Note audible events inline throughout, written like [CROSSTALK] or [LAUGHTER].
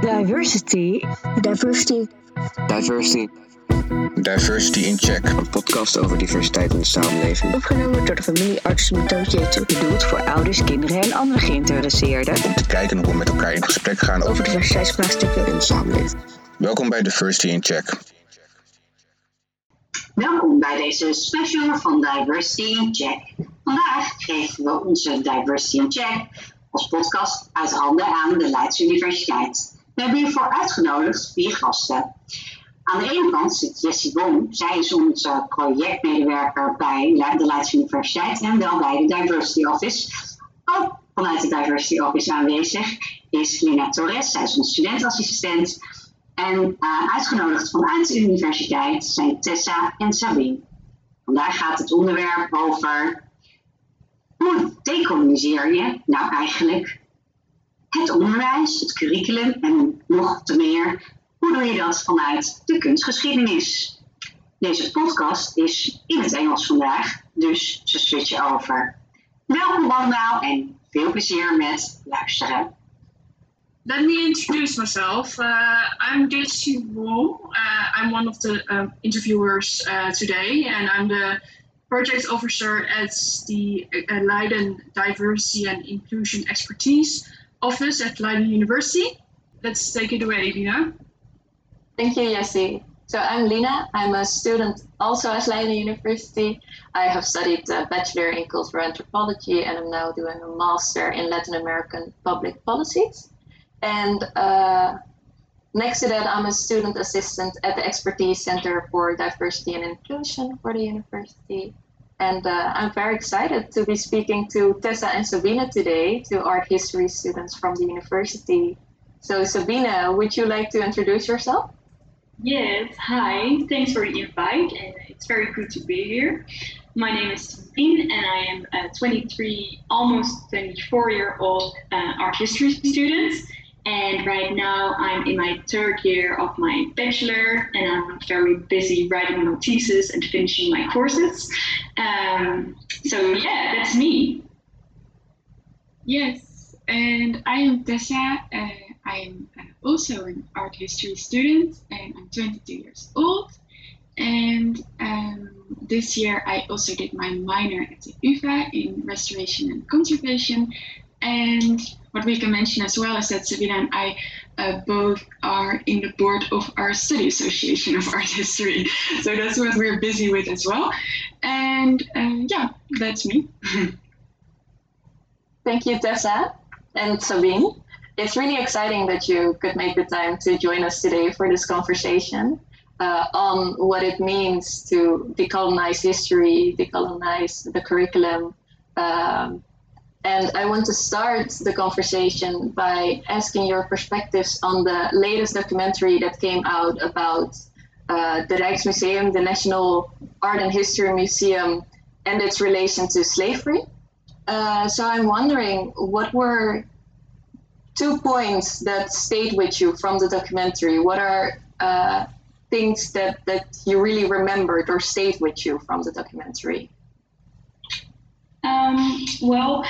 Diversity. Diversity. Diversity. Diversity in Check. Een podcast over diversiteit in de samenleving. Opgenomen door de familie Arts Metojetu. Bedoeld voor ouders, kinderen en andere geïnteresseerden. Om te kijken hoe we met elkaar in gesprek gaan Over diversiteitsvraagstukken. In de samenleving. Welkom bij Diversity in Check. Welkom bij deze special van Diversity in Check. Vandaag geven we onze Diversity in Check als podcast uit handen aan de Leidse Universiteit. We hebben hiervoor uitgenodigd vier gasten. Aan de ene kant zit Jessie Boom. Zij is onze projectmedewerker bij de Leidse Universiteit en wel bij de Diversity Office. Ook vanuit de Diversity Office aanwezig is Lina Torres. Zij is onze studentassistent. En uh, uitgenodigd vanuit de universiteit zijn Tessa en Sabine. Vandaag gaat het onderwerp over hoe decoloniseer je nou eigenlijk het onderwijs, het curriculum en nog te meer, hoe doe je dat vanuit de kunstgeschiedenis? Deze podcast is in het Engels vandaag, dus ze switchen over. Welkom allemaal en veel plezier met luisteren. Let me introduce myself. Uh, I'm Jessie Wong. Uh, I'm one of the um, interviewers uh, today, and I'm the project officer at the Leiden Diversity and Inclusion Expertise Office at Leiden University. Let's take it away, Lina. Thank you, Jessy. So I'm Lina. I'm a student also at Leiden University. I have studied a bachelor in cultural anthropology and I'm now doing a master in Latin American public policies. And uh, next to that, I'm a student assistant at the Expertise Center for Diversity and Inclusion for the university. And uh, I'm very excited to be speaking to Tessa and Sabina today, two art history students from the university. So, Sabina, would you like to introduce yourself? Yes, hi. Thanks for the invite, and it's very good to be here. My name is Sabine, and I am a 23, almost 24 year old uh, art history student. And right now, I'm in my third year of my bachelor, and I'm very busy writing my thesis and finishing my courses. Um, so, yeah, that's me. Yes, and I am Tessa. Uh, I am uh, also an art history student, and I'm 22 years old. And um, this year, I also did my minor at the UVA in restoration and conservation. And what we can mention as well is that Sabina and I uh, both are in the board of our study association of art history. So that's what we're busy with as well. And uh, yeah, that's me. [LAUGHS] Thank you, Tessa and Sabine. It's really exciting that you could make the time to join us today for this conversation uh, on what it means to decolonize history, decolonize the curriculum. Um, and I want to start the conversation by asking your perspectives on the latest documentary that came out about uh, the Rijksmuseum, the National Art and History Museum, and its relation to slavery. Uh, so I'm wondering, what were two points that stayed with you from the documentary? What are uh, things that, that you really remembered or stayed with you from the documentary? Um, well,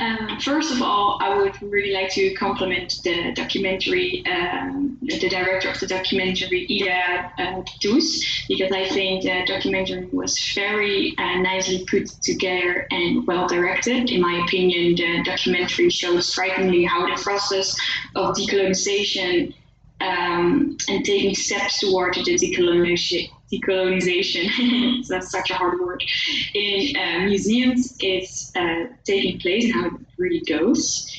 um, first of all, I would really like to compliment the documentary, um, the director of the documentary, Ida uh, Does, because I think the documentary was very uh, nicely put together and well directed. In my opinion, the documentary shows strikingly how the process of decolonization um, and taking steps toward the decolonization decolonization, [LAUGHS] that's such a hard word, in uh, museums is uh, taking place and how it really goes.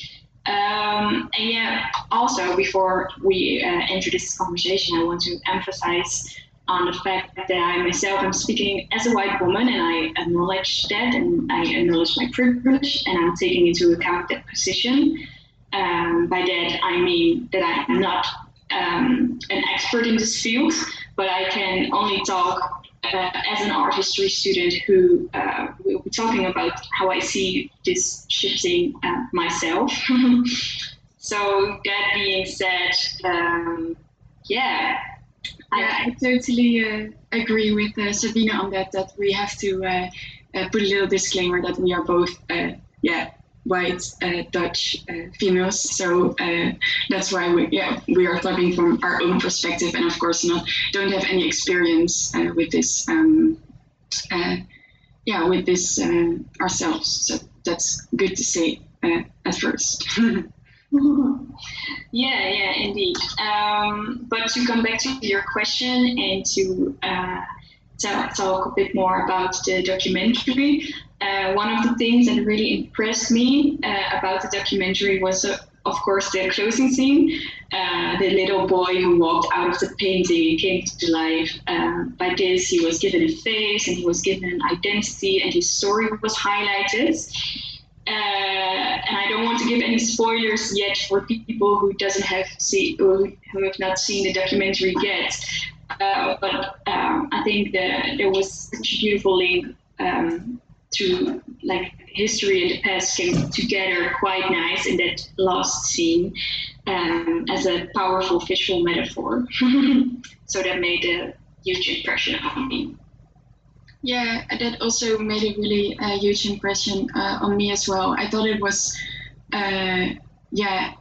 Um, and yeah, also before we uh, enter this conversation, I want to emphasize on the fact that I myself am speaking as a white woman and I acknowledge that and I acknowledge my privilege and I'm taking into account that position. Um, by that, I mean that I'm not um, an expert in this field, but I can only talk uh, as an art history student who uh, will be talking about how I see this shifting uh, myself. [LAUGHS] so that being said, um, yeah. Yeah, I, I totally uh, agree with uh, Sabina on that. That we have to uh, put a little disclaimer that we are both, yeah, white uh, Dutch uh, females. So uh, that's why we yeah we are talking from our own perspective, and of course not don't have any experience with this. Um, yeah, with this ourselves. So that's good to say at first. [LAUGHS] yeah, yeah, indeed. Um, but to come back to your question and to uh, talk a bit more about the documentary, uh, one of the things that really impressed me uh, about the documentary was, uh, of course, the closing scene. Uh, the little boy who walked out of the painting came to life. Uh, by this, he was given a face and he was given an identity, and his story was highlighted. Uh, and I don't want to give any spoilers yet for people who doesn't have see who have not seen the documentary yet. Uh, but um, I think that there was such a beautiful link um, to like history and the past came together quite nice in that last scene um, as a powerful visual metaphor. [LAUGHS] so that made a huge impression on me. Yeah, that also made a really uh, huge impression uh, on me as well. I thought it was, uh, yeah,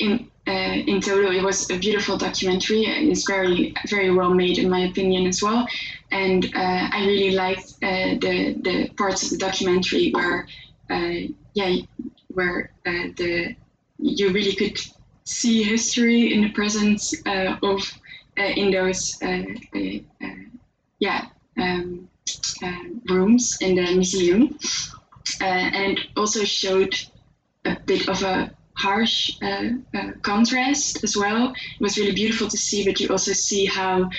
in uh, in total, it was a beautiful documentary. It's very very well made in my opinion as well, and uh, I really liked uh, the the parts of the documentary where, yeah, where the you really could see history in the presence of in those yeah. Um, uh, rooms in the museum, uh, and also showed a bit of a harsh uh, uh, contrast as well. It was really beautiful to see, but you also see how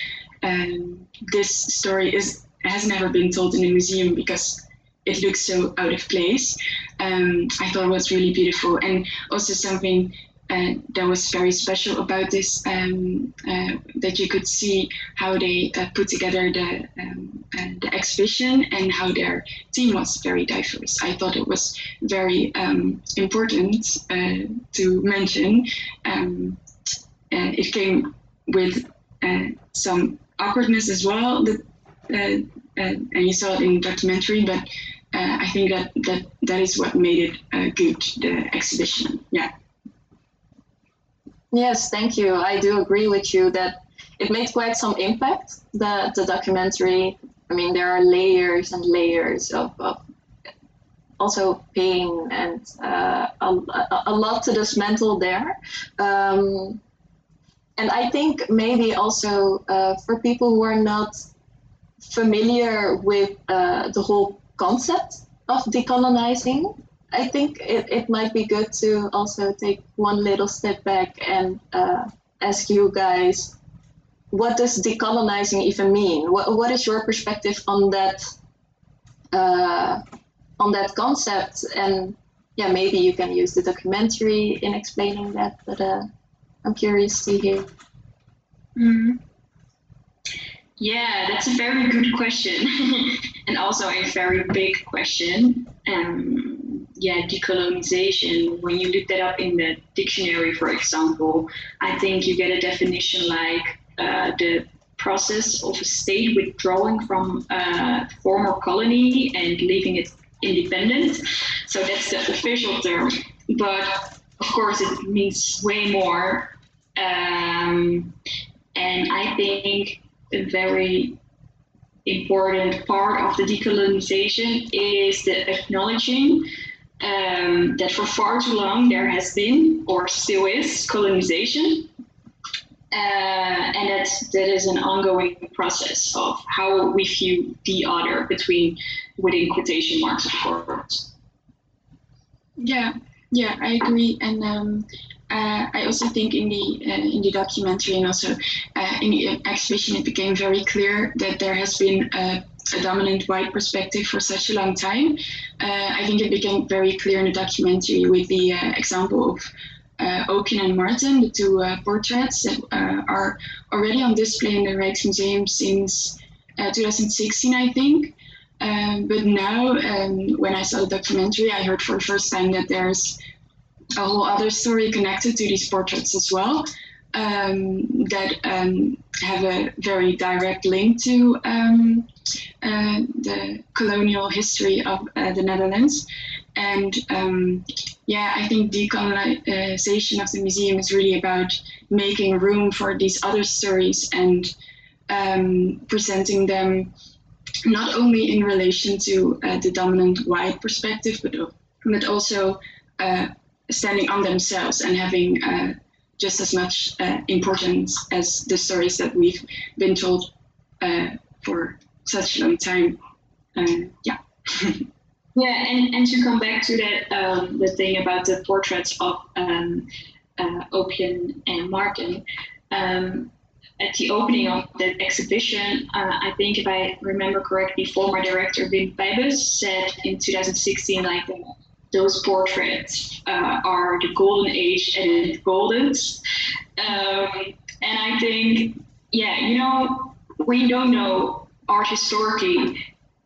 um, this story is has never been told in a museum because it looks so out of place. Um, I thought was really beautiful, and also something uh, that was very special about this um, uh, that you could see how they uh, put together the um, uh, the exhibition and how their team was very diverse. I thought it was very um, important uh, to mention. Um, it came with some awkwardness as well, that, and you saw it in the documentary, but. I think that, that that is what made it good, the exhibition. Yeah. Yes, thank you. I do agree with you that it made quite some impact. The the documentary. I mean, there are layers and layers of, of also pain and uh, a, a, lot to dismantle there. Um, and I think maybe also uh, for people who are not familiar with uh, the whole concept of decolonizing, I think it, it might be good to also take one little step back and uh, ask you guys what does decolonizing even mean? What, what is your perspective on that uh, on that concept? And yeah, maybe you can use the documentary in explaining that, but uh, I'm curious to hear. Mm. Yeah, that's a very good question, [LAUGHS] and also a very big question. Um, yeah, decolonization, when you look that up in the dictionary, for example, I think you get a definition like uh, the process of a state withdrawing from a uh, former colony and leaving it independent. So that's the official term. But of course, it means way more. Um, and I think a very important part of the decolonization is the acknowledging um, that for far too long there has been or still is colonization. Uh, and that that is an ongoing process of how we view the other between within quotation marks of course. Yeah, yeah, I agree, and um, uh, I also think in the uh, in the documentary and also uh, in the exhibition, it became very clear that there has been a a dominant white perspective for such a long time. Uh, I think it became very clear in the documentary with the uh, example of uh, and Maerten, the two uh, portraits that uh, are already on display in the Rijksmuseum since uh, 2016, I think. Um, but now, um, when I saw the documentary, I heard for the first time that there's a whole other story connected to these portraits as well um, that um, have a very direct link to um, uh, the colonial history of uh, the Netherlands. and um, yeah, I think decolonization of the museum is really about making room for these other stories and um, presenting them not only in relation to uh, the dominant white perspective, but, but also uh, standing on themselves and having uh, just as much uh, importance as the stories that we've been told uh, for such a long time. Uh, yeah. [LAUGHS] yeah, and, and to come back to that, um, the thing about the portraits of um, Oopjen and Maerten, um, at the opening of that exhibition, uh, I think if I remember correctly, former director Wim Pijbes said in 2016, like those portraits uh, are the golden age and the goldens. Um, and I think, yeah, you know, we don't know art historically.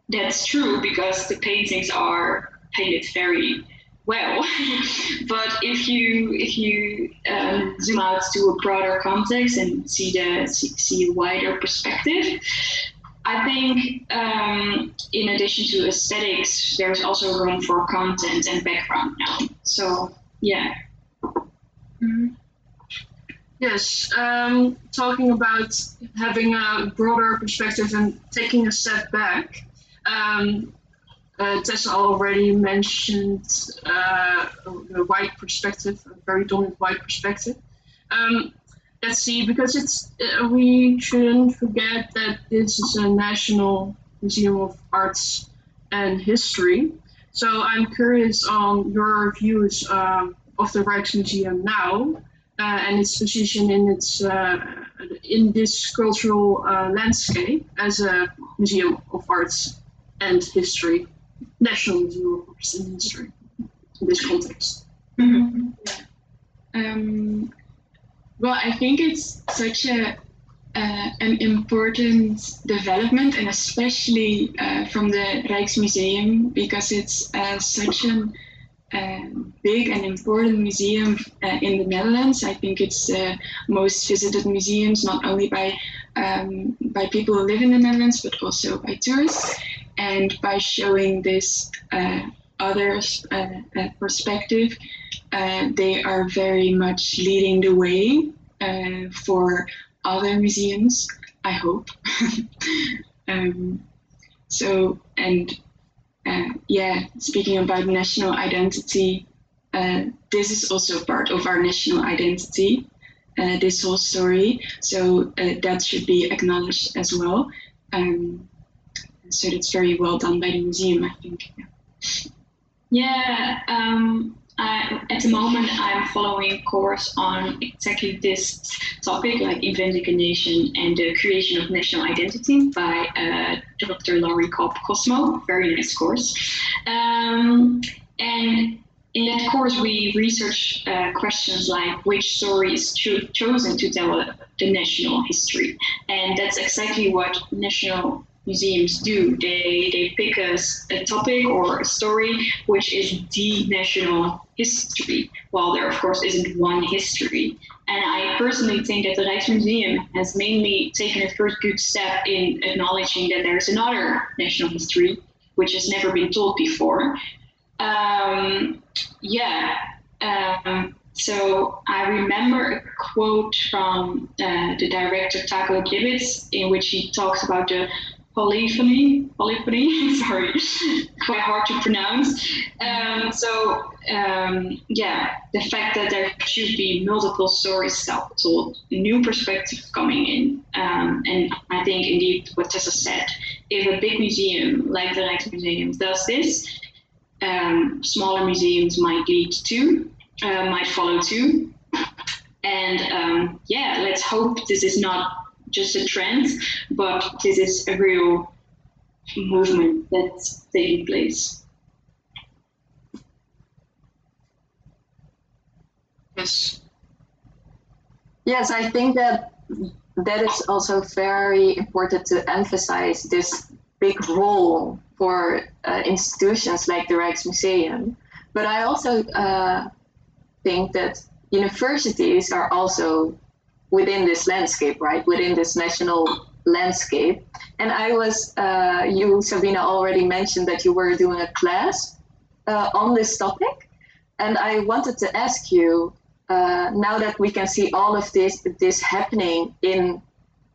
That's true because the paintings are painted very well. [LAUGHS] but if you if you um, zoom out to a broader context and see the see, see a wider perspective, I think um, in addition to aesthetics, there's also room for content and background now. So yeah. Mm-hmm. Yes, um, talking about having a broader perspective and taking a step back. Um, uh, Tessa already mentioned uh, the white perspective, a very dominant white perspective. Um, let's see, because it's uh, we shouldn't forget that this is a national museum of arts and history. So I'm curious on your views um, of the Rijksmuseum now uh, and its position in its uh, in this cultural uh, landscape as a museum of arts and history national museum of arts and history in this context. Mm-hmm. Yeah. Um, well, I think it's such a uh, an important development, and especially uh, from the Rijksmuseum, because it's uh, such a um, big and important museum uh, in the Netherlands. I think it's the most visited museums, not only by um, by people who live in the Netherlands, but also by tourists and by showing this uh, other uh, perspective, uh, they are very much leading the way uh, for other museums. I hope. [LAUGHS] um, so and uh, yeah, speaking about national identity, this is also part of our national identity. this whole story, so that should be acknowledged as well. Um, so it's very well done by the museum, I think. Yeah, yeah um, I, at the moment I'm following a course on exactly this topic, like inventing a and the creation of national identity by uh, Dr. Laurie Cobb Cosmo. Very nice course. Um, and in that course, we research uh, questions like which story is cho- chosen to tell the national history. And that's exactly what national museums do. They they pick a, a topic or a story which is the national history, while there of course isn't one history. And I personally think that the Rijksmuseum has mainly taken a first good step in acknowledging that there's another national history which has never been told before. Um, yeah. Um, so I remember a quote from uh, the director Taco Dibbits in which he talks about the polyphony, polyphony, [LAUGHS] sorry, [LAUGHS] quite hard to pronounce. Um, so um, yeah, the fact that there should be multiple stories told, new perspectives coming in, um, and I think indeed what Tessa said, if a big museum like the Rijksmuseum does this, um, smaller museums might lead to, uh, might follow too. And um, yeah, let's hope this is not just a trend, but this is a real movement that's taking place. Yes. Yes, I think that that is also very important to emphasize this big role for uh, institutions like the Rijksmuseum. But I also uh, think that universities are also within this landscape, right? Within this national landscape. And I was, uh, you, Sabina, already mentioned that you were doing a class uh, on this topic. And I wanted to ask you uh, now that we can see all of this this happening in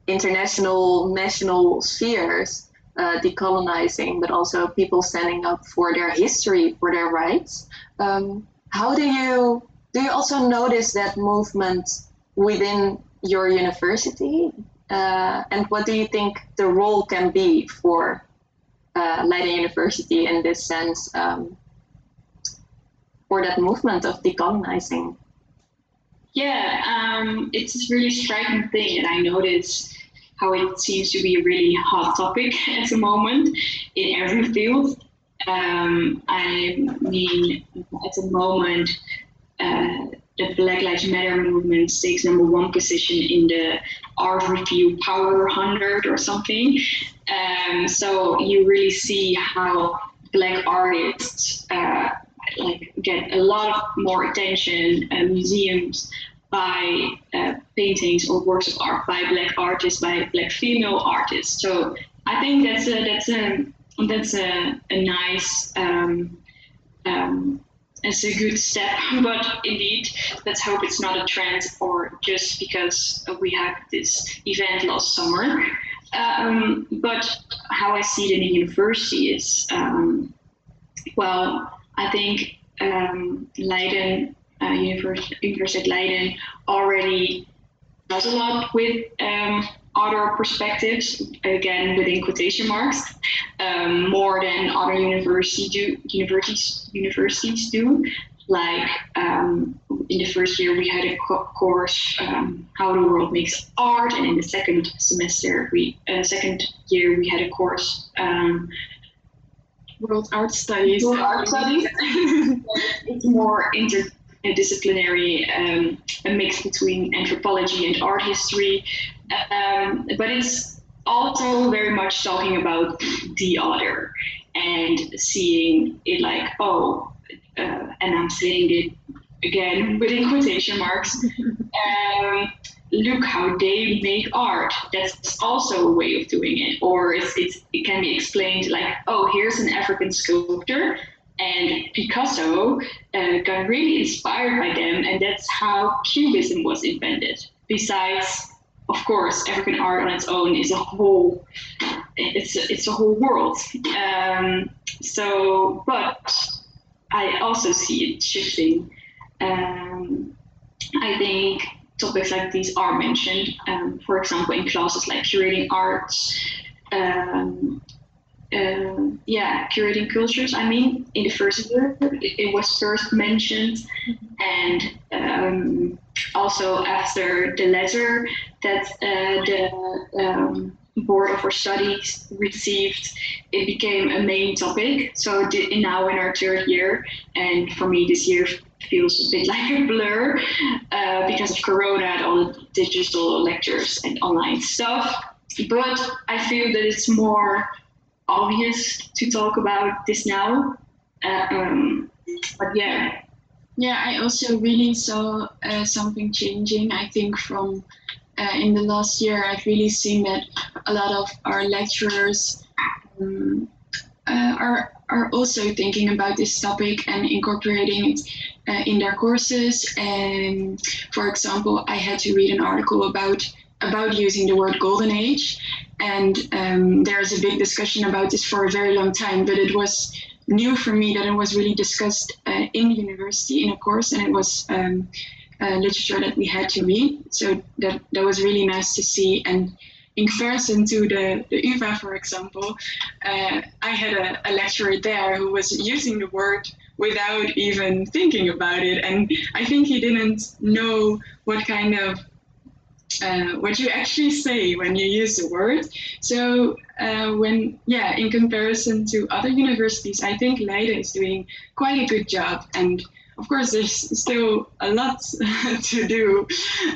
international national spheres, uh, decolonizing, but also people standing up for their history, for their rights. Um, how do you do you also notice that movement within your university? Uh, and what do you think the role can be for uh, Leiden University in this sense um, for that movement of decolonizing? Yeah, um, it's a really striking thing, and I notice how it seems to be a really hot topic [LAUGHS] at the moment in every field. Um, I mean, at the moment, uh, the Black Lives Matter movement takes number one position in the ArtReview Power 100 or something. Um, so you really see how black artists uh, like get a lot of more attention. Uh, museums by uh, paintings or works of art by black artists, by black female artists. So I think that's a that's a that's a, a nice um, um, it's a good step. [LAUGHS] But indeed, let's hope it's not a trend or just because we had this event last summer. Um, but how I see it in the university is, um, well, I think um, Leiden, uh, University, University Leiden already does a lot with um, other perspectives, again within quotation marks, um, more than other university do, universities universities do. Like um, in the first year, we had a co- course um, how the world makes art, and in the second semester, we uh, second year we had a course um, world art studies. World art studies. [LAUGHS] it's more interdisciplinary, um, a mix between anthropology and art history. Um, but it's also very much talking about the other and seeing it like, oh, uh, and I'm saying it again within quotation marks. [LAUGHS] Um, look how they make art. That's also a way of doing it. Or it's, it's, it can be explained like, oh, here's an African sculptor, and Picasso uh, got really inspired by them, and that's how Cubism was invented. Besides of course, African art on its own is a whole, it's a, it's a whole world. Um, so, but I also see it shifting. Um, I think topics like these are mentioned, um, for example, in classes like curating arts, um, uh, yeah, curating cultures. I mean, in the first year, it, was first mentioned, and um, also after the letter that uh, the um, board of our studies received, it became a main topic. So now in our third year, and for me this year feels a bit [LAUGHS] like a blur uh, because of Corona and all the digital lectures and online stuff. But I feel that it's more obvious to talk about this now. Uh, um, but yeah. Yeah, I also really saw uh, something changing. I think from uh, in the last year, I've really seen that a lot of our lecturers um, uh, are are also thinking about this topic and incorporating it uh, in their courses. And for example, I had to read an article about about using the word golden age, and um, there's a big discussion about this for a very long time. But it was new for me that it was really discussed uh, in university in a course, and it was. Um, uh, literature that we had to read. So that, that was really nice to see. And in comparison to the, the UvA, for example, uh, I had a, a, lecturer there who was using the word without even thinking about it. And I think he didn't know what kind of uh, what you actually say when you use the word. So uh, when, yeah, in comparison to other universities, I think Leiden is doing quite a good job. And of course, there's still a lot [LAUGHS] to do,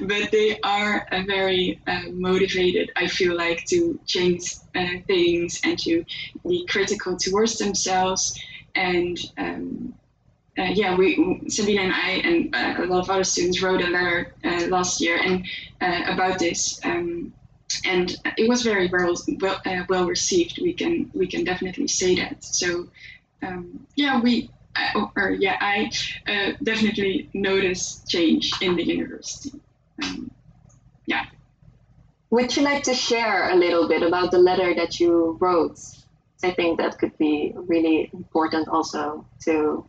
but they are very uh, motivated, I feel like, to change uh, things and to be critical towards themselves. And um, uh, yeah, we, Sabine and I, and uh, a lot of other students wrote a letter uh, last year and about this. Um, and it was very well well, well received. We can we can definitely say that. So um, yeah, we I, or yeah, I uh, definitely notice change in the university. Um, yeah. Would you like to share a little bit about the letter that you wrote? I think that could be really important also to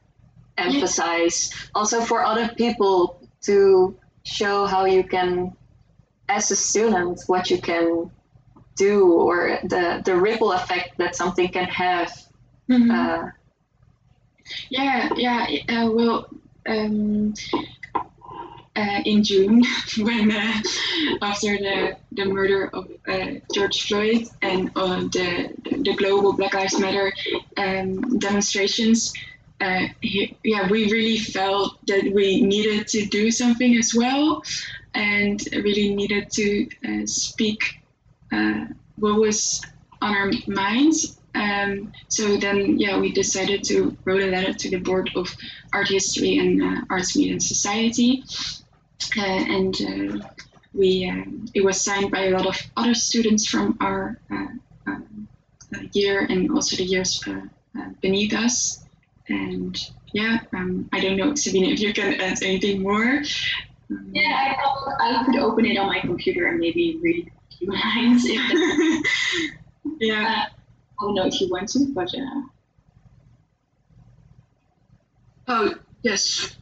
emphasize, also for other people to show how you can, as a student, what you can do or the, the ripple effect that something can have. Mhm. Uh, Yeah, yeah. Uh, well, um, uh, in June, [LAUGHS] when uh, after the the murder of uh, George Floyd and uh, the the global Black Lives Matter um, demonstrations, uh, he, yeah, we really felt that we needed to do something as well, and really needed to speak what was on our minds um, so then, yeah, we decided to write a letter to the board of art history and uh, arts media and society, uh, and uh, we um, it was signed by a lot of other students from our uh, um, uh, year and also the years uh, uh, beneath us. And yeah, um, I don't know, Sabine, if you can add anything more. Um, Yeah, I, thought I could open it on my computer and maybe read a few lines. [LAUGHS] Yeah. I don't know if you want to, but uh, Oh, yes.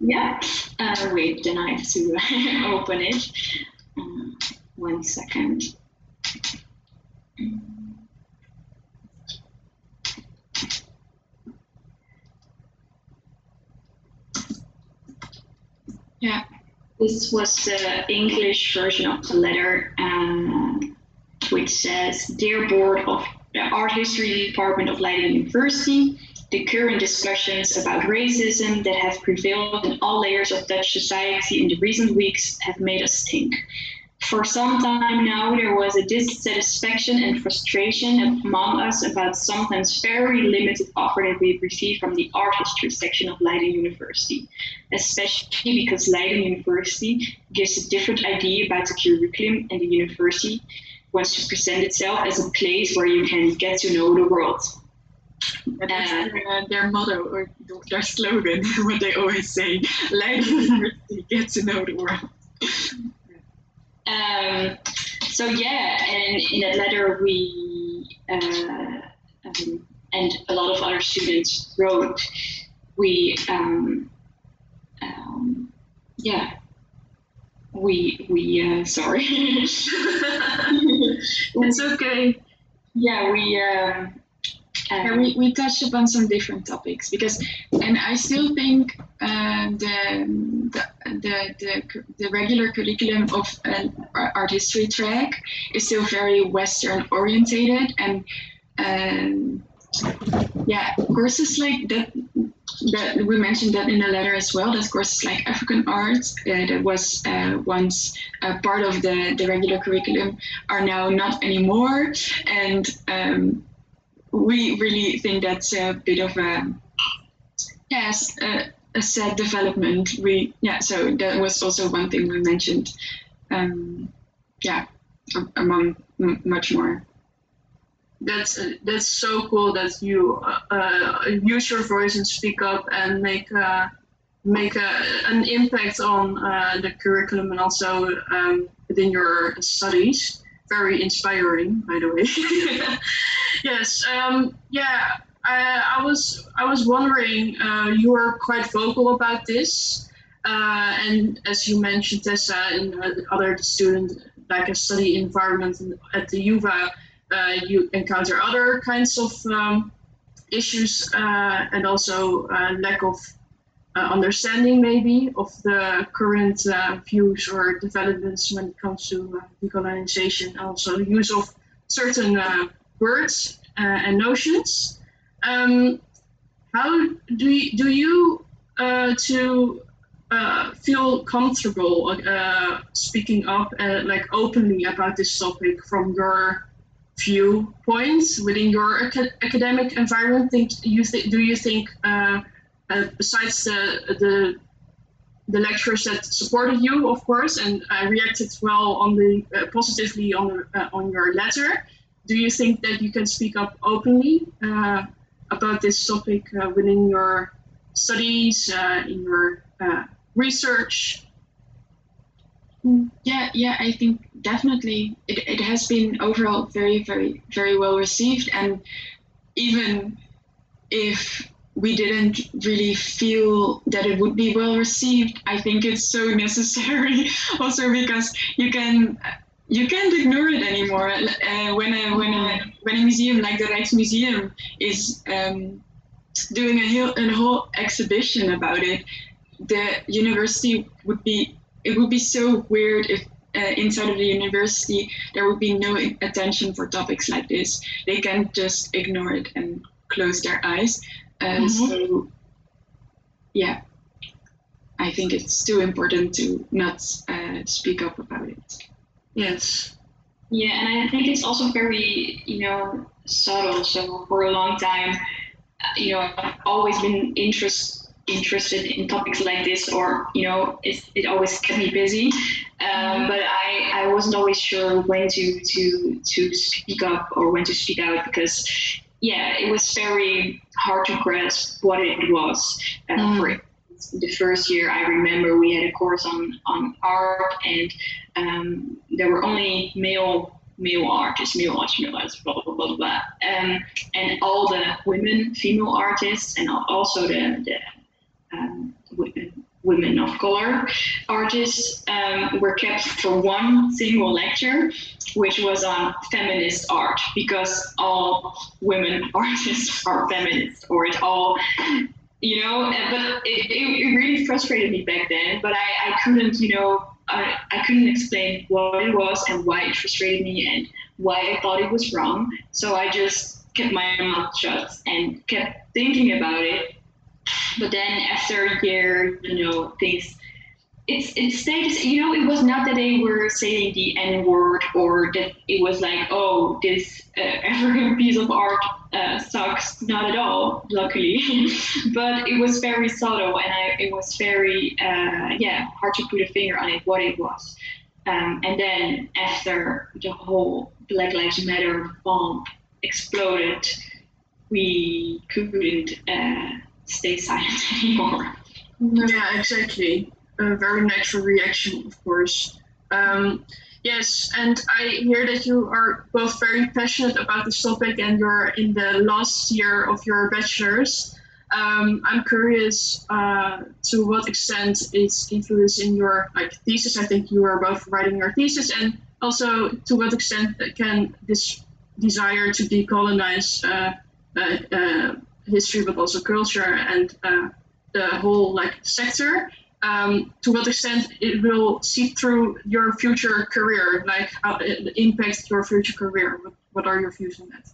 yeah. Uh, wait, then I have to open it. Uh, one second. Yeah. This was the English version of the letter, uh, which says, "Dear Board of the Art History Department of Leiden University, the current discussions about racism that have prevailed in all layers of Dutch society in the recent weeks have made us think. For some time now, there was a dissatisfaction and frustration among us about sometimes very limited offer that we received from the art history section of Leiden University, especially because Leiden University gives a different idea about the curriculum and the university wants to present itself as a place where you can get to know the world. That's uh, their motto or their slogan, [LAUGHS] what they always say. Leiden University, get to know the world. Um, so yeah, and in that letter we uh, um, and a lot of other students wrote. We um, um, yeah. We we uh, sorry. [LAUGHS] It's okay. yeah we um, Yeah, um, we, we touched upon some different topics because, and I still think uh, the, the, the, the, the regular curriculum of an ar- art history track is still very Western orientated and um, yeah, courses like that, that we mentioned that in the letter as well, that courses like African art uh, that was uh, once a part of the, the regular curriculum are now not anymore. And um, we really think that's a bit of a yes a, a sad development we yeah so that was also one thing we mentioned um yeah among much more That's that's so cool that you uh, uh, use your voice and speak up and make uh, make a, an impact on uh, the curriculum and also um, within your studies. Very inspiring, by the way. [LAUGHS] yes. Um, yeah. I, I was I was wondering. Uh, you were quite vocal about this, uh, and as you mentioned, Tessa, and uh, other students, like a study environment at the UVA, uh, you encounter other kinds of um, issues uh, and also uh, lack of uh, understanding maybe of the current uh, views or developments when it comes to decolonization, also use of certain words and notions. Um, how do you, do you to uh, feel comfortable uh, speaking up uh, like openly about this topic from your viewpoints within your aca- academic environment? Think you th- do you think uh, uh, besides the the the lecturers that supported you, of course, and reacted well on the uh, positively on uh, on your letter, do you think that you can speak up openly uh, about this topic uh, within your studies, uh, in your research? Yeah, yeah, I think definitely it, it has been overall very, very, very well received. And even if we didn't really feel that it would be well received, I think it's so [LAUGHS] necessary also because you can you can't ignore it anymore. Uh, when a when a when a museum like the Rijksmuseum is um, doing a whole, a whole exhibition about it, the university would be it would be so weird if uh, inside of the university there would be no attention for topics like this. They can just ignore it and close their eyes. Uh, mm-hmm. So yeah, I think it's too important to not uh, speak up about it. Yes. Yeah, and I think it's also very, you know, subtle. So for a long time, you know, I've always been interest, interested in topics like this, or you know, it, it always kept me busy. Um, mm-hmm. but I, I wasn't always sure when to to to speak up or when to speak out because, yeah, it was very hard to grasp what it was uh, mm. for the first year I remember we had a course on on art and um, there were only male male artists, male artists, male artists, blah blah blah blah blah, um, and all the women, female artists, and also the the um, women of color artists um, were kept for one single lecture, which was on feminist art, because all women [LAUGHS] artists are feminists, or it all you know but it, it, really frustrated me back then but I, I couldn't you know I, I couldn't explain what it was and why it frustrated me and why I thought it was wrong. So I just kept my mouth shut and kept thinking about it but then after a year you know things it's it stayed you know it was not that they were saying the n word or that it was like oh this uh, [LAUGHS] African piece of art uh, sucks. Not at all luckily. [LAUGHS] But it was very subtle and I, it was very uh, yeah hard to put a finger on it what it was. Um, and then after the whole Black Lives Matter bomb exploded we couldn't uh, stay silent [LAUGHS] anymore yeah exactly a very natural reaction, of course. Um, yes, and I hear that you are both very passionate about this topic and you're in the last year of your bachelor's. Um, I'm curious uh, to what extent it's influenced in your like thesis. I think you are both writing your thesis, and also to what extent can this desire to decolonize uh, uh, uh history, but also culture and uh, the whole like sector um, to what extent it will seep through your future career, like how it impacts your future career. What, are your views on that?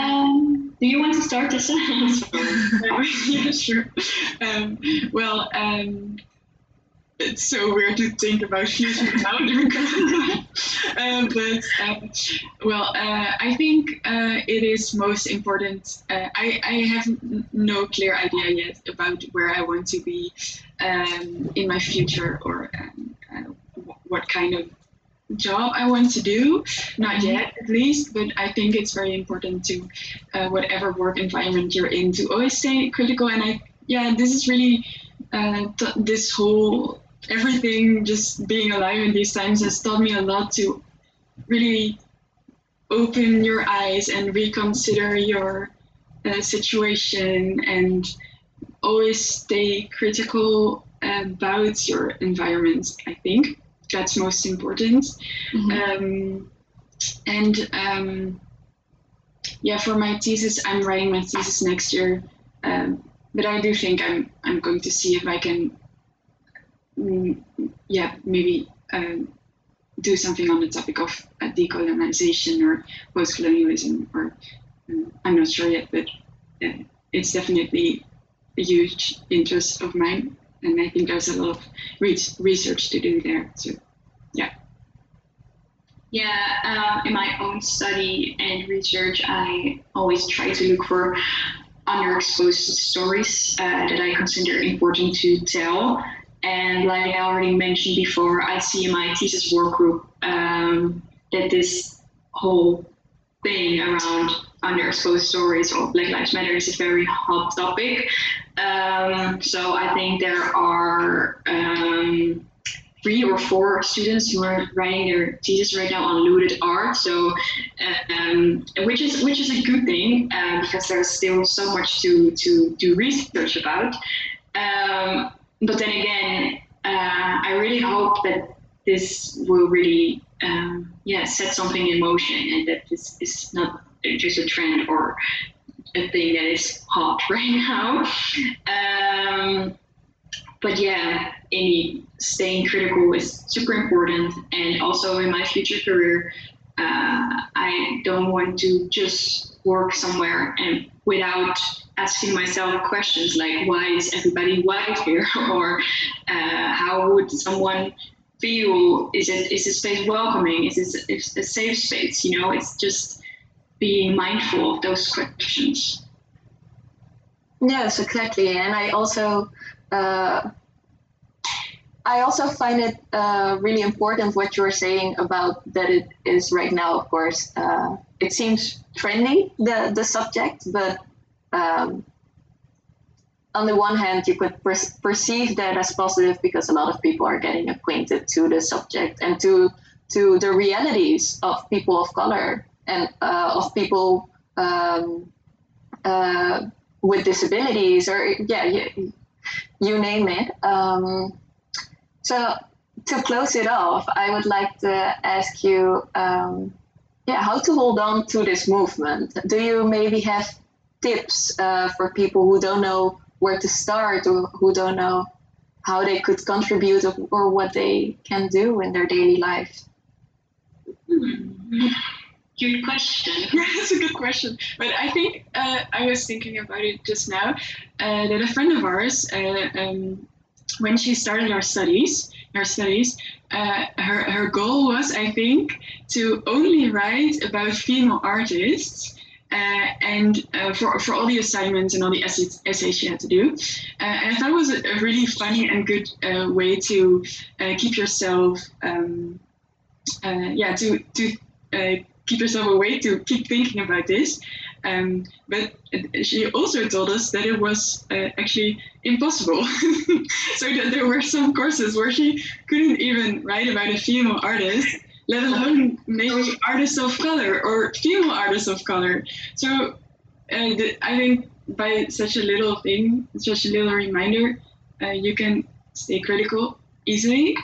Um, do you want to start this? [LAUGHS] yeah, sure. Um, well, um, it's so weird to think about future now, [LAUGHS] um, but um, well, uh, I think uh, it is most important. Uh, I, I have no clear idea yet about where I want to be um, in my future or um, uh, what kind of job I want to do. Not mm-hmm. yet, at least, but I think it's very important to uh, whatever work environment you're in to always stay critical. And I, yeah, this is really uh, th- this whole everything just being alive in these times has taught me a lot to really open your eyes and reconsider your uh, situation and always stay critical about your environment i think. That's most important. Mm-hmm. um, and um, yeah for my thesis i'm writing my thesis next year. Um, but i do think i'm i'm going to see if i can Mm, yeah, maybe um, do something on the topic of uh, decolonization or post-colonialism, or um, I'm not sure yet, but uh, it's definitely a huge interest of mine, and I think there's a lot of re- research to do there. So, yeah. Yeah, uh, in my own study and research, I always try to look for underexposed stories uh, that I consider important to tell. And like I already mentioned before, I see in my thesis work group um, that this whole thing around underexposed stories of Black Lives Matter is a very hot topic. Um, so I think there are um, three or four students who are writing their thesis right now on looted art. So, um, which is which is a good thing uh, because there's still so much to to do research about. Um, but then again, uh, I really hope that this will really um, yeah set something in motion and that this is not just a trend or a thing that is hot [LAUGHS] right now. Um, but yeah, any staying critical is super important. And also in my future career, uh, I don't want to just work somewhere and without asking myself questions like why is everybody white here? [LAUGHS] Or uh, how would someone feel? Is it is the space welcoming? Is it is a safe space? You know it's just being mindful of those questions. Yes exactly. And i also uh, I also find it uh, really important what you're saying about that it is right now. Of course, uh, it seems trendy the the subject, but um, on the one hand, you could per- perceive that as positive because a lot of people are getting acquainted to the subject and to to the realities of people of color and uh, of people um, uh, with disabilities or yeah, you, you name it. Um, so to close it off, I would like to ask you, um, yeah, how to hold on to this movement. Do you maybe have tips uh, for people who don't know where to start or who don't know how they could contribute or what they can do in their daily life? Hmm. Good question. [LAUGHS] That's a good question. But I think uh, I was thinking about it just now uh, that a friend of ours, uh, um, when she started our studies, her studies, uh, her her goal was, I think, to only write about female artists and uh, for, for all the assignments and all the essays, essays she had to do. Uh, and I thought it was a, really funny and good uh, way to uh, keep yourself, um, uh, yeah, to, to keep yourself awake, to keep thinking about this. Um, but she also told us that it was actually impossible. [LAUGHS] so that there were some courses where she couldn't even write about a female artist let alone maybe artists of color or female artists of color. So uh, I think by such a little thing, such a little reminder, uh, you can stay critical easily.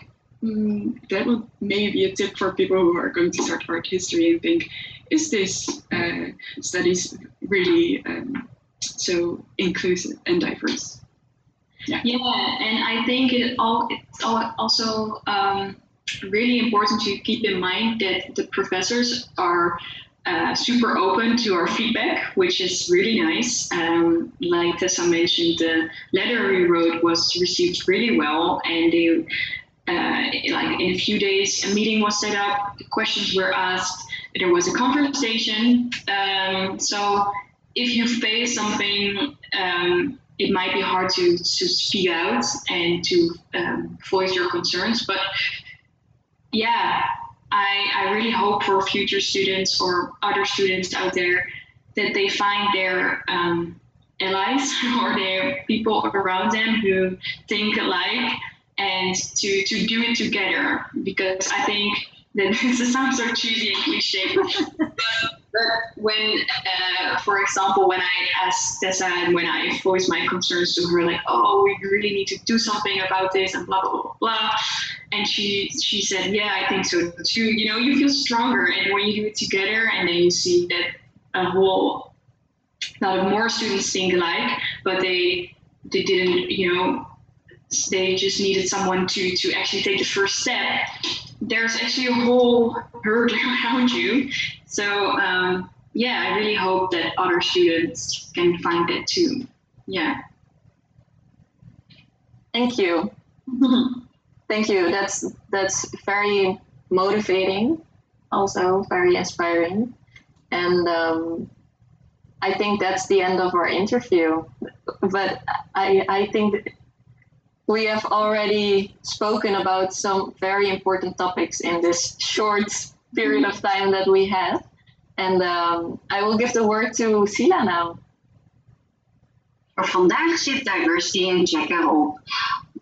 Mm, that would maybe be a tip for people who are going to start art history and think, is this uh, studies really um, so inclusive and diverse? Yeah. yeah, and I think it all it's also um, really important to keep in mind that the professors are uh, super open to our feedback, which is really nice. Um, like Tessa mentioned, the letter we wrote was received really well, and they, uh, like in a few days, a meeting was set up, questions were asked, there was a conversation. Um, so if you face something, um, it might be hard to, to speak out and to um, voice your concerns, but yeah, I, I really hope for future students or other students out there that they find their um, allies [LAUGHS] or their people around them who think alike and to, to do it together because I think that [LAUGHS] this sounds so cheesy and cliche. When, uh, for example, when I asked Tessa and when I voiced my concerns to her, like, oh, we really need to do something about this and blah, blah, blah, blah. And she, she said, yeah, I think so too. You know, you feel stronger. And when you do it together and then you see that a whole lot of more students think alike, but they, they didn't, you know, they just needed someone to, to actually take the first step there's actually a whole herd [LAUGHS] around you. So um, yeah, I really hope that other students can find that too. Yeah. Thank you. [LAUGHS] Thank you. That's that's very motivating, also very inspiring, and um, I think that's the end of our interview. But I I think we have already spoken about some very important topics in this short period of time that we have. And um, I will give the word to Siela now. Voor vandaag zit diversity in check erop.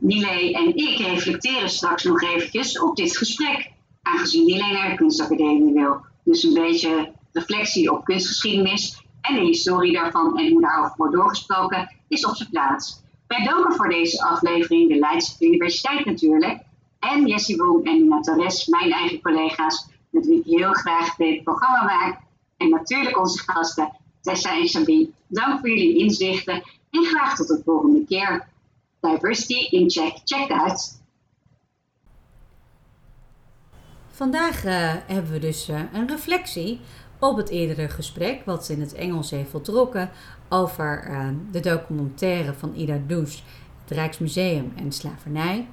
Nilay en ik reflecteren straks nog eventjes op dit gesprek. Aangezien Nilay naar de kunstacademie wil. Dus een beetje reflectie op kunstgeschiedenis en de historie daarvan en hoe daarover wordt doorgesproken is op zijn plaats. Wij doken voor deze aflevering de Leidse Universiteit natuurlijk. En Jessie Boom en Nina Torres, mijn eigen collega's, met wie ik heel graag dit programma maak. En natuurlijk onze gasten Tessa en Sabine. Dank voor jullie inzichten en graag tot de volgende keer. Diversity in Check, check uit. Vandaag uh, hebben we dus uh, een reflectie op het eerdere gesprek, wat in het Engels heeft voltrokken, over uh, de documentaire van Ida Does, het Rijksmuseum en slavernij.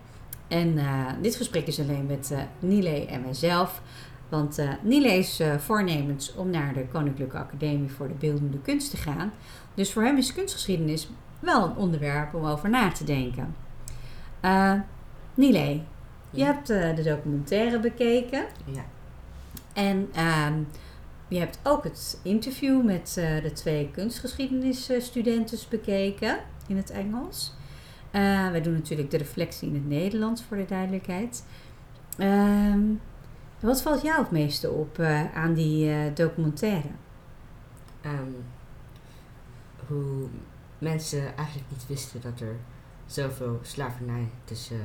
En dit gesprek is alleen met Nile en mijzelf. Want uh, Nile is uh, voornemens om naar de Koninklijke Academie voor de Beeldende Kunst te gaan. Dus voor hem is kunstgeschiedenis wel een onderwerp om over na te denken. Uh, Nile, je hebt de documentaire bekeken. Ja. En ehm, je hebt ook het interview met de twee kunstgeschiedenisstudenten bekeken in het Engels. wij doen natuurlijk de reflectie in het Nederlands voor de duidelijkheid. Ehm wat valt jou het meeste op uh, aan die uh, documentaire? Um, hoe mensen eigenlijk niet wisten dat er zoveel slavernij tussen uh,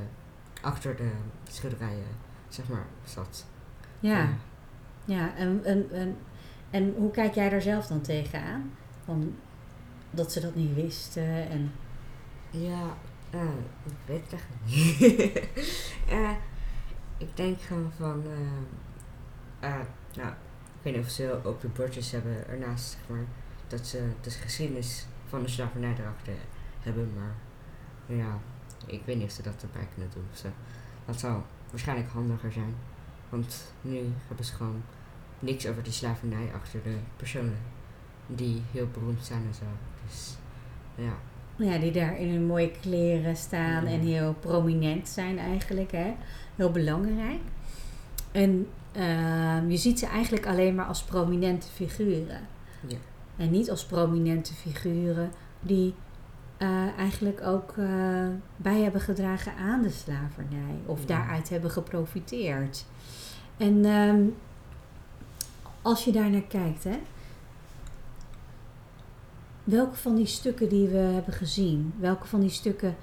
achter de schilderijen zeg maar zat. Ja, ja en, en, en, en hoe kijk jij daar zelf dan tegenaan? Van dat ze dat niet wisten en... Ja, ik weet het echt niet. [LAUGHS] ik denk gewoon van, uh, uh, nou, ik weet niet of ze open bordjes hebben ernaast, zeg maar, dat ze de geschiedenis van de slavernij erachter hebben, maar ja, ik weet niet of ze dat erbij kunnen doen. Dat zou waarschijnlijk handiger zijn, want nu hebben ze gewoon niks over die slavernij achter de personen die heel beroemd zijn en zo. Dus ja. Ja, die daar in hun mooie kleren staan en heel prominent zijn eigenlijk. Hè? Heel belangrijk. En uh, je ziet ze eigenlijk alleen maar als prominente figuren. Ja. En niet als prominente figuren die uh, eigenlijk ook uh, bij hebben gedragen aan de slavernij. Of ja. daaruit hebben geprofiteerd. En um, als je daar naar kijkt, hè, welke van die stukken die we hebben gezien, welke van die stukken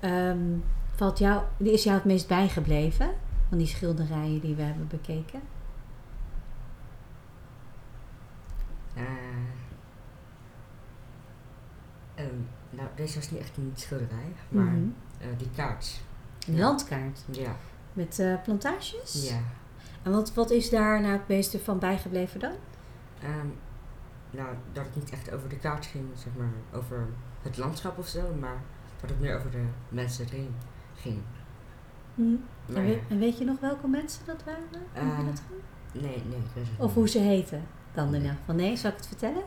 um, valt jou, is jou het meest bijgebleven van die schilderijen die we hebben bekeken? Uh, um, nou, deze was niet echt een schilderij, maar mm -hmm. uh, die kaart. Een landkaart? Ja. Met uh, plantages? Ja. En wat, wat is daar nou het meeste van bijgebleven dan? Um, nou, dat het niet echt over de kaart ging, zeg maar, over het landschap of zo, maar dat het meer over de mensen erin ging. Hmm. En, we, en, weet je nog welke mensen dat waren? Uh, dat nee, nee, Of hoe ze heten dan in ieder geval. Nee, zal ik het vertellen?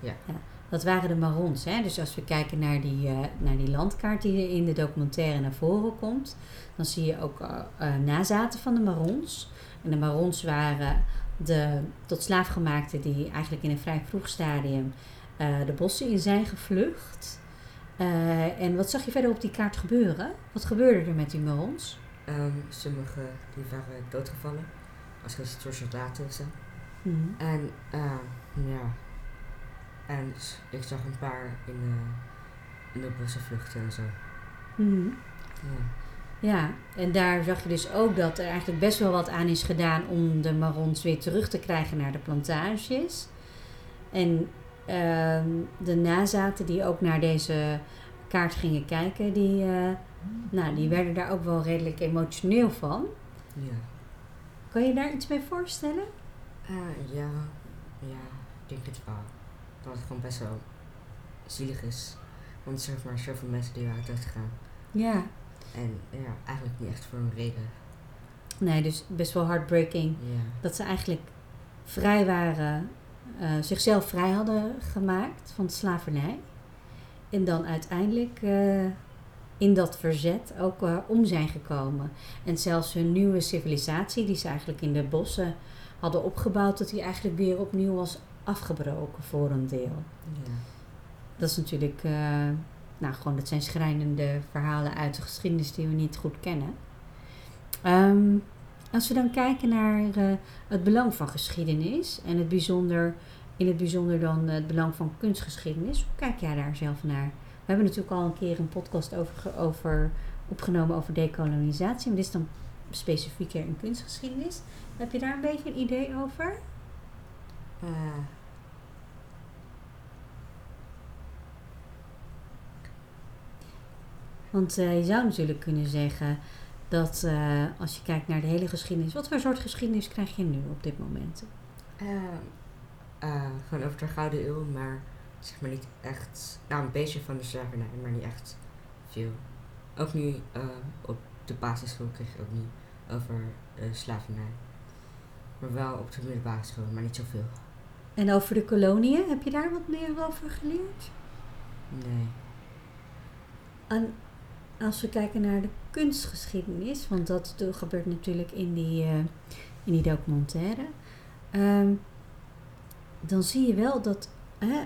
Ja. ja. Dat waren de marons. Hè? Dus als we kijken naar die, uh, naar die landkaart die in de documentaire naar voren komt, dan zie je ook uh, nazaten van de marons. En de marons waren de tot slaafgemaakten die eigenlijk in een vrij vroeg stadium uh, de bossen in zijn gevlucht. En wat zag je verder op die kaart gebeuren? Wat gebeurde er met die marons? Um, sommige die waren doodgevallen als door soldaten of zo. Mm -hmm. En uh, ja, en ik zag een paar in, in de vluchten en zo. Mm -hmm. Ja. Ja, en daar zag je dus ook dat er eigenlijk best wel wat aan is gedaan om de marons weer terug te krijgen naar de plantages. En uh, de nazaten die ook naar deze kaart gingen kijken, die, uh, nou, die werden daar ook wel redelijk emotioneel van. Ja. Kan je daar iets bij voorstellen? Uh, ja, ja, ik denk het wel. Dat het gewoon best wel zielig is. Want zeg maar, zoveel mensen die waren doodgegaan. Ja. En ja, eigenlijk niet echt voor een reden. Nee, dus best wel heartbreaking. Ja. Dat ze eigenlijk vrij waren, uh, zichzelf vrij hadden gemaakt van de slavernij. En dan uiteindelijk uh, in dat verzet ook uh, om zijn gekomen. En zelfs hun nieuwe civilisatie, die ze eigenlijk in de bossen hadden opgebouwd, dat die eigenlijk weer opnieuw was afgebroken voor een deel. Ja. Dat is natuurlijk, eh, nou gewoon, dat zijn schrijnende verhalen uit de geschiedenis die we niet goed kennen. Ehm, als we dan kijken naar eh, het belang van geschiedenis en het bijzonder, in het bijzonder dan het belang van kunstgeschiedenis, hoe kijk jij daar zelf naar? We hebben natuurlijk al een keer een podcast over, over opgenomen over dekolonisatie, maar dit is dan specifieker in kunstgeschiedenis. Heb je daar een beetje een idee over? Eh, Want eh, je zou natuurlijk kunnen zeggen dat eh, als je kijkt naar de hele geschiedenis, wat voor soort geschiedenis krijg je nu op dit moment? gewoon over de Gouden Eeuw, maar zeg maar niet echt. Nou, een beetje van de slavernij, maar niet echt veel. Ook nu op de basisschool kreeg je ook niet over slavernij. Maar wel op de middelbare school, maar niet zoveel. En over de koloniën, heb je daar wat meer over geleerd? Nee. En als we kijken naar de kunstgeschiedenis, want dat gebeurt natuurlijk in die, eh, in die documentaire, ehm, dan zie je wel dat, hè,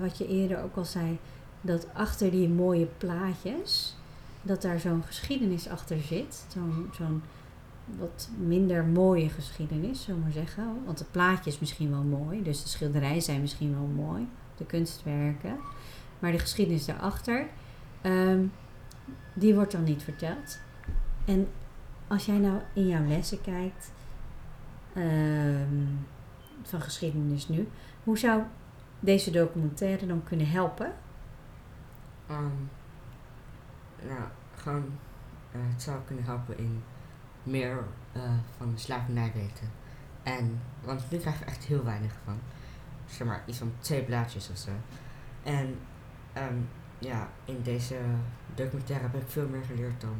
wat je eerder ook al zei, dat achter die mooie plaatjes, dat daar zo'n geschiedenis achter zit. Zo'n zo'n wat minder mooie geschiedenis, zullen we maar zeggen. Want het plaatje is misschien wel mooi, dus de schilderijen zijn misschien wel mooi, de kunstwerken. Maar de geschiedenis daarachter, ehm, die wordt dan niet verteld. En als jij nou in jouw lessen kijkt ehm, van geschiedenis nu, hoe zou deze documentaire dan kunnen helpen? Nou, gewoon, eh, het zou kunnen helpen in meer eh, van de slavernij weten. En, want nu krijgen we echt heel weinig van. Zeg maar, iets van twee blaadjes of zo. En, ehm, ja, in deze documentaire heb ik veel meer geleerd dan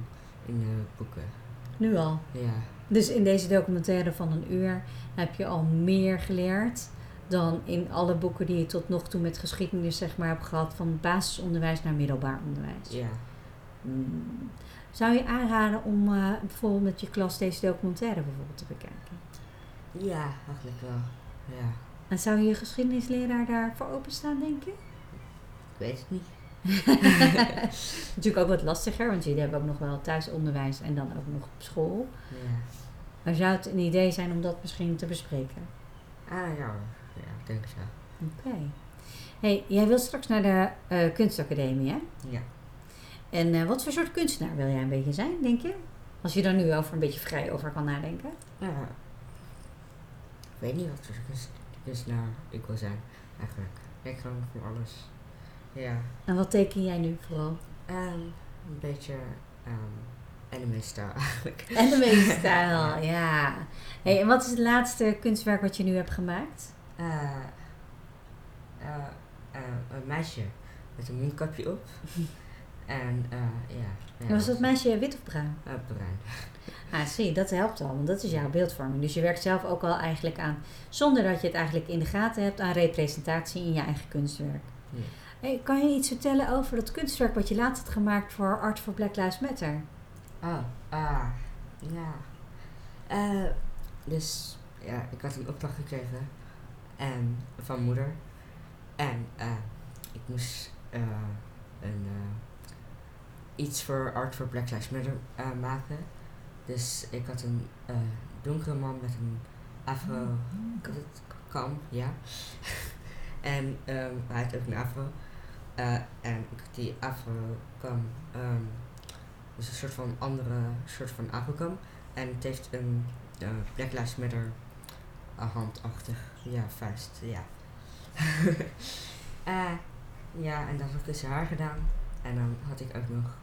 in de boeken. Nu al. Ja, Dus in deze documentaire van een uur heb je al meer geleerd dan in alle boeken die je tot nog toe met geschiedenis zeg maar hebt gehad, van basisonderwijs naar middelbaar onderwijs. ja. Mm. Zou je aanraden om eh, bijvoorbeeld met je klas deze documentaire bijvoorbeeld te bekijken? Ja, eigenlijk wel. Ja, En zou je geschiedenisleraar daarvoor openstaan, denk je? ik weet het niet. [LAUGHS] Natuurlijk ook wat lastiger, want jullie hebben ook nog wel thuisonderwijs en dan ook nog op school. Ja. Maar zou het een idee zijn om dat misschien te bespreken? Ah, ja. Ja, ik denk zo. Oké. Hey, jij wil straks naar de eh, kunstacademie, hè? Ja. En eh, wat voor soort kunstenaar wil jij een beetje zijn, denk je? Als je daar nu over een beetje vrij over kan nadenken. Ja. Ik weet niet wat voor kunst- kunstenaar ik wil zijn, eigenlijk. Ik gewoon voor alles. Ja. En wat teken jij nu vooral? Ehm, een beetje ehm anime-style eigenlijk. [LAUGHS] Anime-stijl, ja. Hey, en wat is het laatste kunstwerk wat je nu hebt gemaakt? Eh, een meisje met een mondkapje op. [LAUGHS] en eh, ja. was dat meisje wit of bruin? Eh, bruin. [LAUGHS] Ah, zie, dat helpt al, want dat is jouw beeldvorming. Dus je werkt zelf ook al eigenlijk aan, zonder dat je het eigenlijk in de gaten hebt, aan representatie in je eigen kunstwerk. Ja. Hey, kan je iets vertellen over dat kunstwerk wat je laatst hebt gemaakt voor Art for Black Lives Matter? Oh, ah, ja. Eh, dus ja, ik had een opdracht gekregen en, van moeder. En eh, ik moest eh, een, iets voor Art for Black Lives Matter eh, maken. Dus ik had een eh, donkere man met een afro, kan het kam, ja. [LAUGHS] en ehm, hij had ook een afro. Eh, en ik had die afro kam ehm, dus een soort van andere soort van afro-kam. En het heeft een Black Lives Matter uh, handachtig, ja, vuist, ja. [LAUGHS] Ja, en dat had ik zijn haar gedaan. En dan had ik ook nog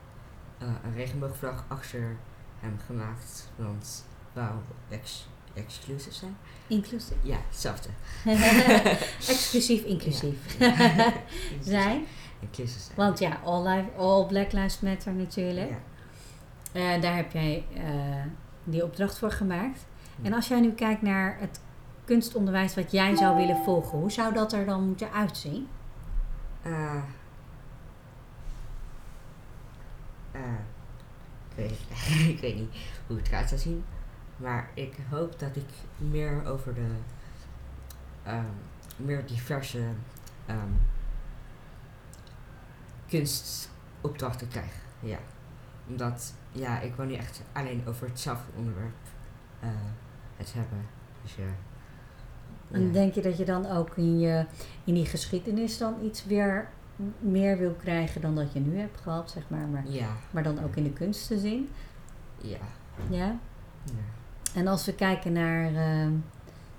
eh, een regenboogvlag achter hem gemaakt. Want wou ex exclusive zijn. Inclusief. Ja, hetzelfde. [LAUGHS] Exclusief, inclusief. [LAUGHS] Ja. zijn. Inclusive zijn. Want ja, all, life, all Black Lives Matter natuurlijk. Ja. Eh, daar heb jij eh, die opdracht voor gemaakt. Hm. En als jij nu kijkt naar het kunstonderwijs wat jij zou willen volgen, hoe zou dat er dan moeten uitzien? Ik, weet, [LAUGHS] ik weet niet hoe het eruit zou zien. Maar ik hoop dat ik meer over de ehm, meer diverse ehm, kunstopdrachten krijg. Ja. Omdat, ja, ik wil niet echt alleen over hetzelfde onderwerp eh, het hebben. Dus. En Ja. denk je dat je dan ook in, je, in die geschiedenis dan iets weer meer wil krijgen dan dat je nu hebt gehad, zeg maar. Maar, Ja. maar dan ook in de kunstenzin? Ja. Ja? Ja. En als we kijken naar ehm,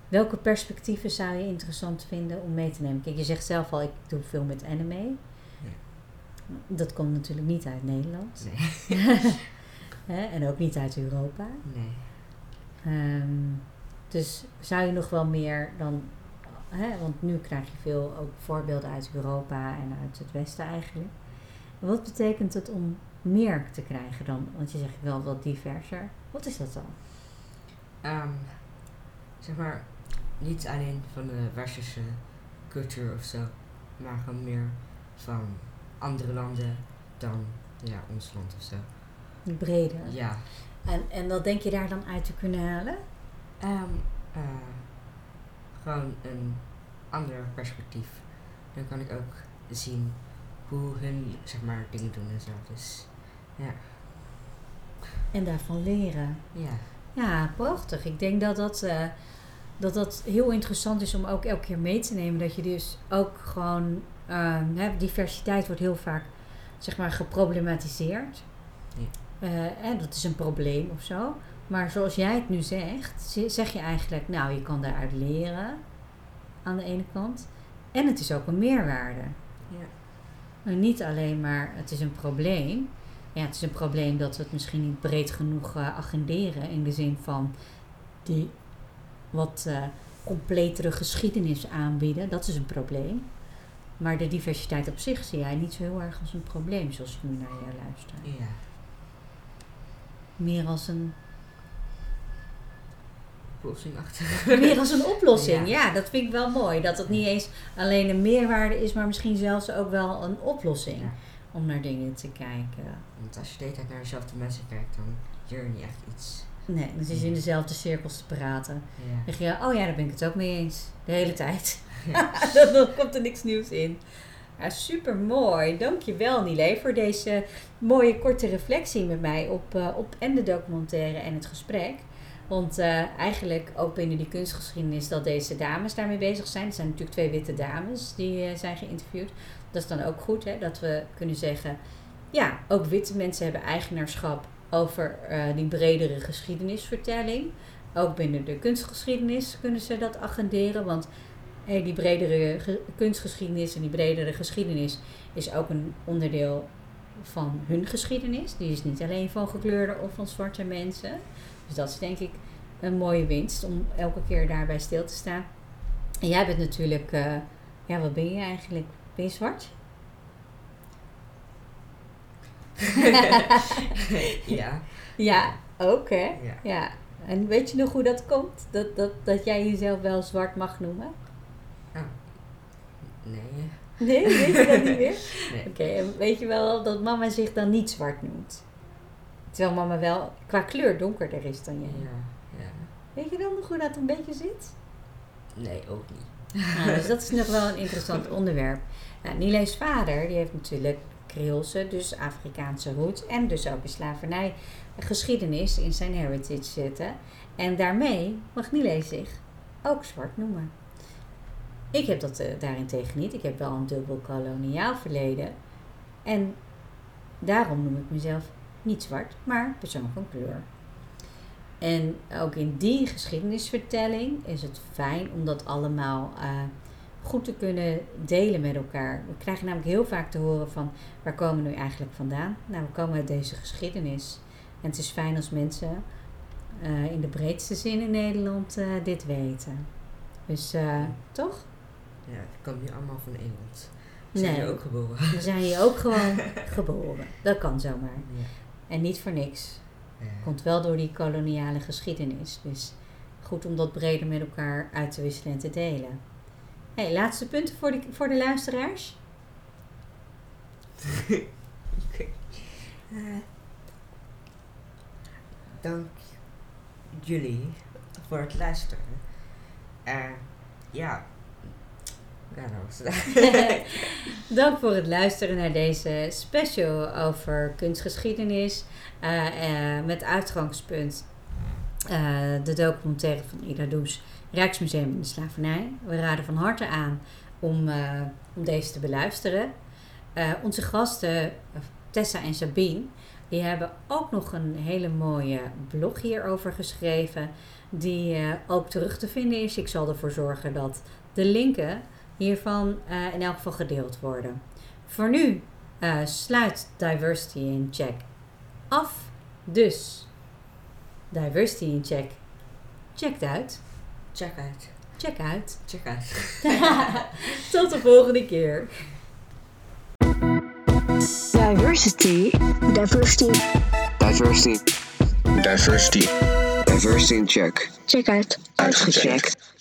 welke perspectieven zou je interessant vinden om mee te nemen? Kijk, je zegt zelf al, ik doe veel met anime. Dat komt natuurlijk niet uit Nederland. Nee. [LAUGHS] En ook niet uit Europa. Nee. Ehm, dus zou je nog wel meer dan... Hè, want nu krijg je veel ook voorbeelden uit Europa en uit het Westen eigenlijk. Wat betekent het om meer te krijgen dan? Want je zegt wel wat diverser. Wat is dat dan? Ehm, zeg maar, niet alleen van de westerse cultuur of zo, maar gewoon meer van andere landen dan ja, ons land of zo. Breder. Ja. En, en wat denk je daar dan uit te kunnen halen? Ehm, eh, gewoon een ander perspectief. Dan kan ik ook zien hoe hun zeg maar dingen doen en zo. Dus ja. En daarvan leren. Ja. Ja, prachtig. Ik denk dat dat, eh, dat dat heel interessant is om ook elke keer mee te nemen. Dat je dus ook gewoon... ehm, hè, diversiteit wordt heel vaak zeg maar geproblematiseerd. Ja. Eh, en dat is een probleem of zo. Maar zoals jij het nu zegt, zeg je eigenlijk... Nou, je kan daaruit leren aan de ene kant. En het is ook een meerwaarde. Ja. En niet alleen maar het is een probleem. Ja, het is een probleem dat we het misschien niet breed genoeg eh, agenderen. In de zin van die wat eh, completere geschiedenis aanbieden. Dat is een probleem. Maar de diversiteit op zich zie jij niet zo heel erg als een probleem, zoals ik nu naar jou luister. Ja. Meer als een, Oplossing achter. meer als een oplossing. Ja. Ja. dat vind ik wel mooi. Dat het niet eens alleen een meerwaarde is, maar misschien zelfs ook wel een oplossing. Ja. Om naar dingen te kijken. Want als je de hele tijd naar dezelfde mensen kijkt, dan leer je niet echt iets. Nee, dan zit je in dezelfde cirkels te praten. Ja. Dan zeg je, oh ja, daar ben ik het ook mee eens. De hele tijd. [LAUGHS] Dan komt er niks nieuws in. Ja, super mooi. Dankjewel Nile voor deze mooie korte reflectie met mij op, eh, op en de documentaire en het gesprek. Want eh, eigenlijk ook binnen die kunstgeschiedenis dat deze dames daarmee bezig zijn. Er zijn natuurlijk twee witte dames die eh, zijn geïnterviewd. Dat is dan ook goed hè, dat we kunnen zeggen... Ja, ook witte mensen hebben eigenaarschap over eh, die bredere geschiedenisvertelling. Ook binnen de kunstgeschiedenis kunnen ze dat agenderen. Want die bredere ge- kunstgeschiedenis en die bredere geschiedenis is ook een onderdeel van hun geschiedenis. Die is niet alleen van gekleurde of van zwarte mensen. Dus dat is denk ik een mooie winst om elke keer daarbij stil te staan. En jij bent natuurlijk, eh, ja, wat ben je eigenlijk? Ben je zwart? [LAUGHS] ja. Ja, ook hè? Ja. ja. En weet je nog hoe dat komt? Dat, dat, dat jij jezelf wel zwart mag noemen? Nee. Nee, weet je dat niet meer? [LAUGHS] Nee. Oké, en weet je wel dat mama zich dan niet zwart noemt? Terwijl mama wel qua kleur donkerder is dan jij. Ja. ja. Weet je dan nog hoe dat een beetje zit? Nee, ook niet. [LAUGHS] Nou, dus dat is nog wel een interessant [LAUGHS] onderwerp. Nou, Nile's vader, die heeft natuurlijk Creoolse, dus Afrikaanse roots en dus ook een slavernij geschiedenis in zijn heritage zitten. En daarmee mag Nile zich ook zwart noemen. Ik heb dat eh, daarentegen niet. Ik heb wel een dubbel koloniaal verleden. En daarom noem ik mezelf niet zwart, maar persoon van kleur. En ook in die geschiedenisvertelling is het fijn om dat allemaal eh, goed te kunnen delen met elkaar. We krijgen namelijk heel vaak te horen van waar komen we nu eigenlijk vandaan? Nou, we komen uit deze geschiedenis. En het is fijn als mensen eh, in de breedste zin in Nederland eh, dit weten. Dus toch? Ja, het komt nu allemaal van Engeland. We zijn Nee. hier ook geboren. We zijn hier ook gewoon [LAUGHS] geboren. Dat kan zomaar. Ja. En niet voor niks. Ja. Komt wel door die koloniale geschiedenis. Dus goed om dat breder met elkaar uit te wisselen en te delen. hey, laatste punten voor de, voor de luisteraars. [LAUGHS] Oké. Eh, dank jullie voor het luisteren. Eh, ja. Ja, dat. [LAUGHS] [LAUGHS] Dank voor het luisteren naar deze special over kunstgeschiedenis. eh, eh, met uitgangspunt eh, de documentaire van Ida Does, Rijksmuseum in de Slavernij. We raden van harte aan om, om deze te beluisteren. Onze gasten, Tessa en Sabine, die hebben ook nog een hele mooie blog hierover geschreven. Die ook terug te vinden is. Ik zal ervoor zorgen dat de linken hiervan eh, in elk geval gedeeld worden. Voor nu eh, sluit Diversity in Check af. Dus Diversity in Check. Check uit. Check uit. Check uit. Check uit. [LAUGHS] Tot de volgende keer. Diversity. Diversity. Diversity. Diversity. Diversity in check. Check uit. Uitgecheckt.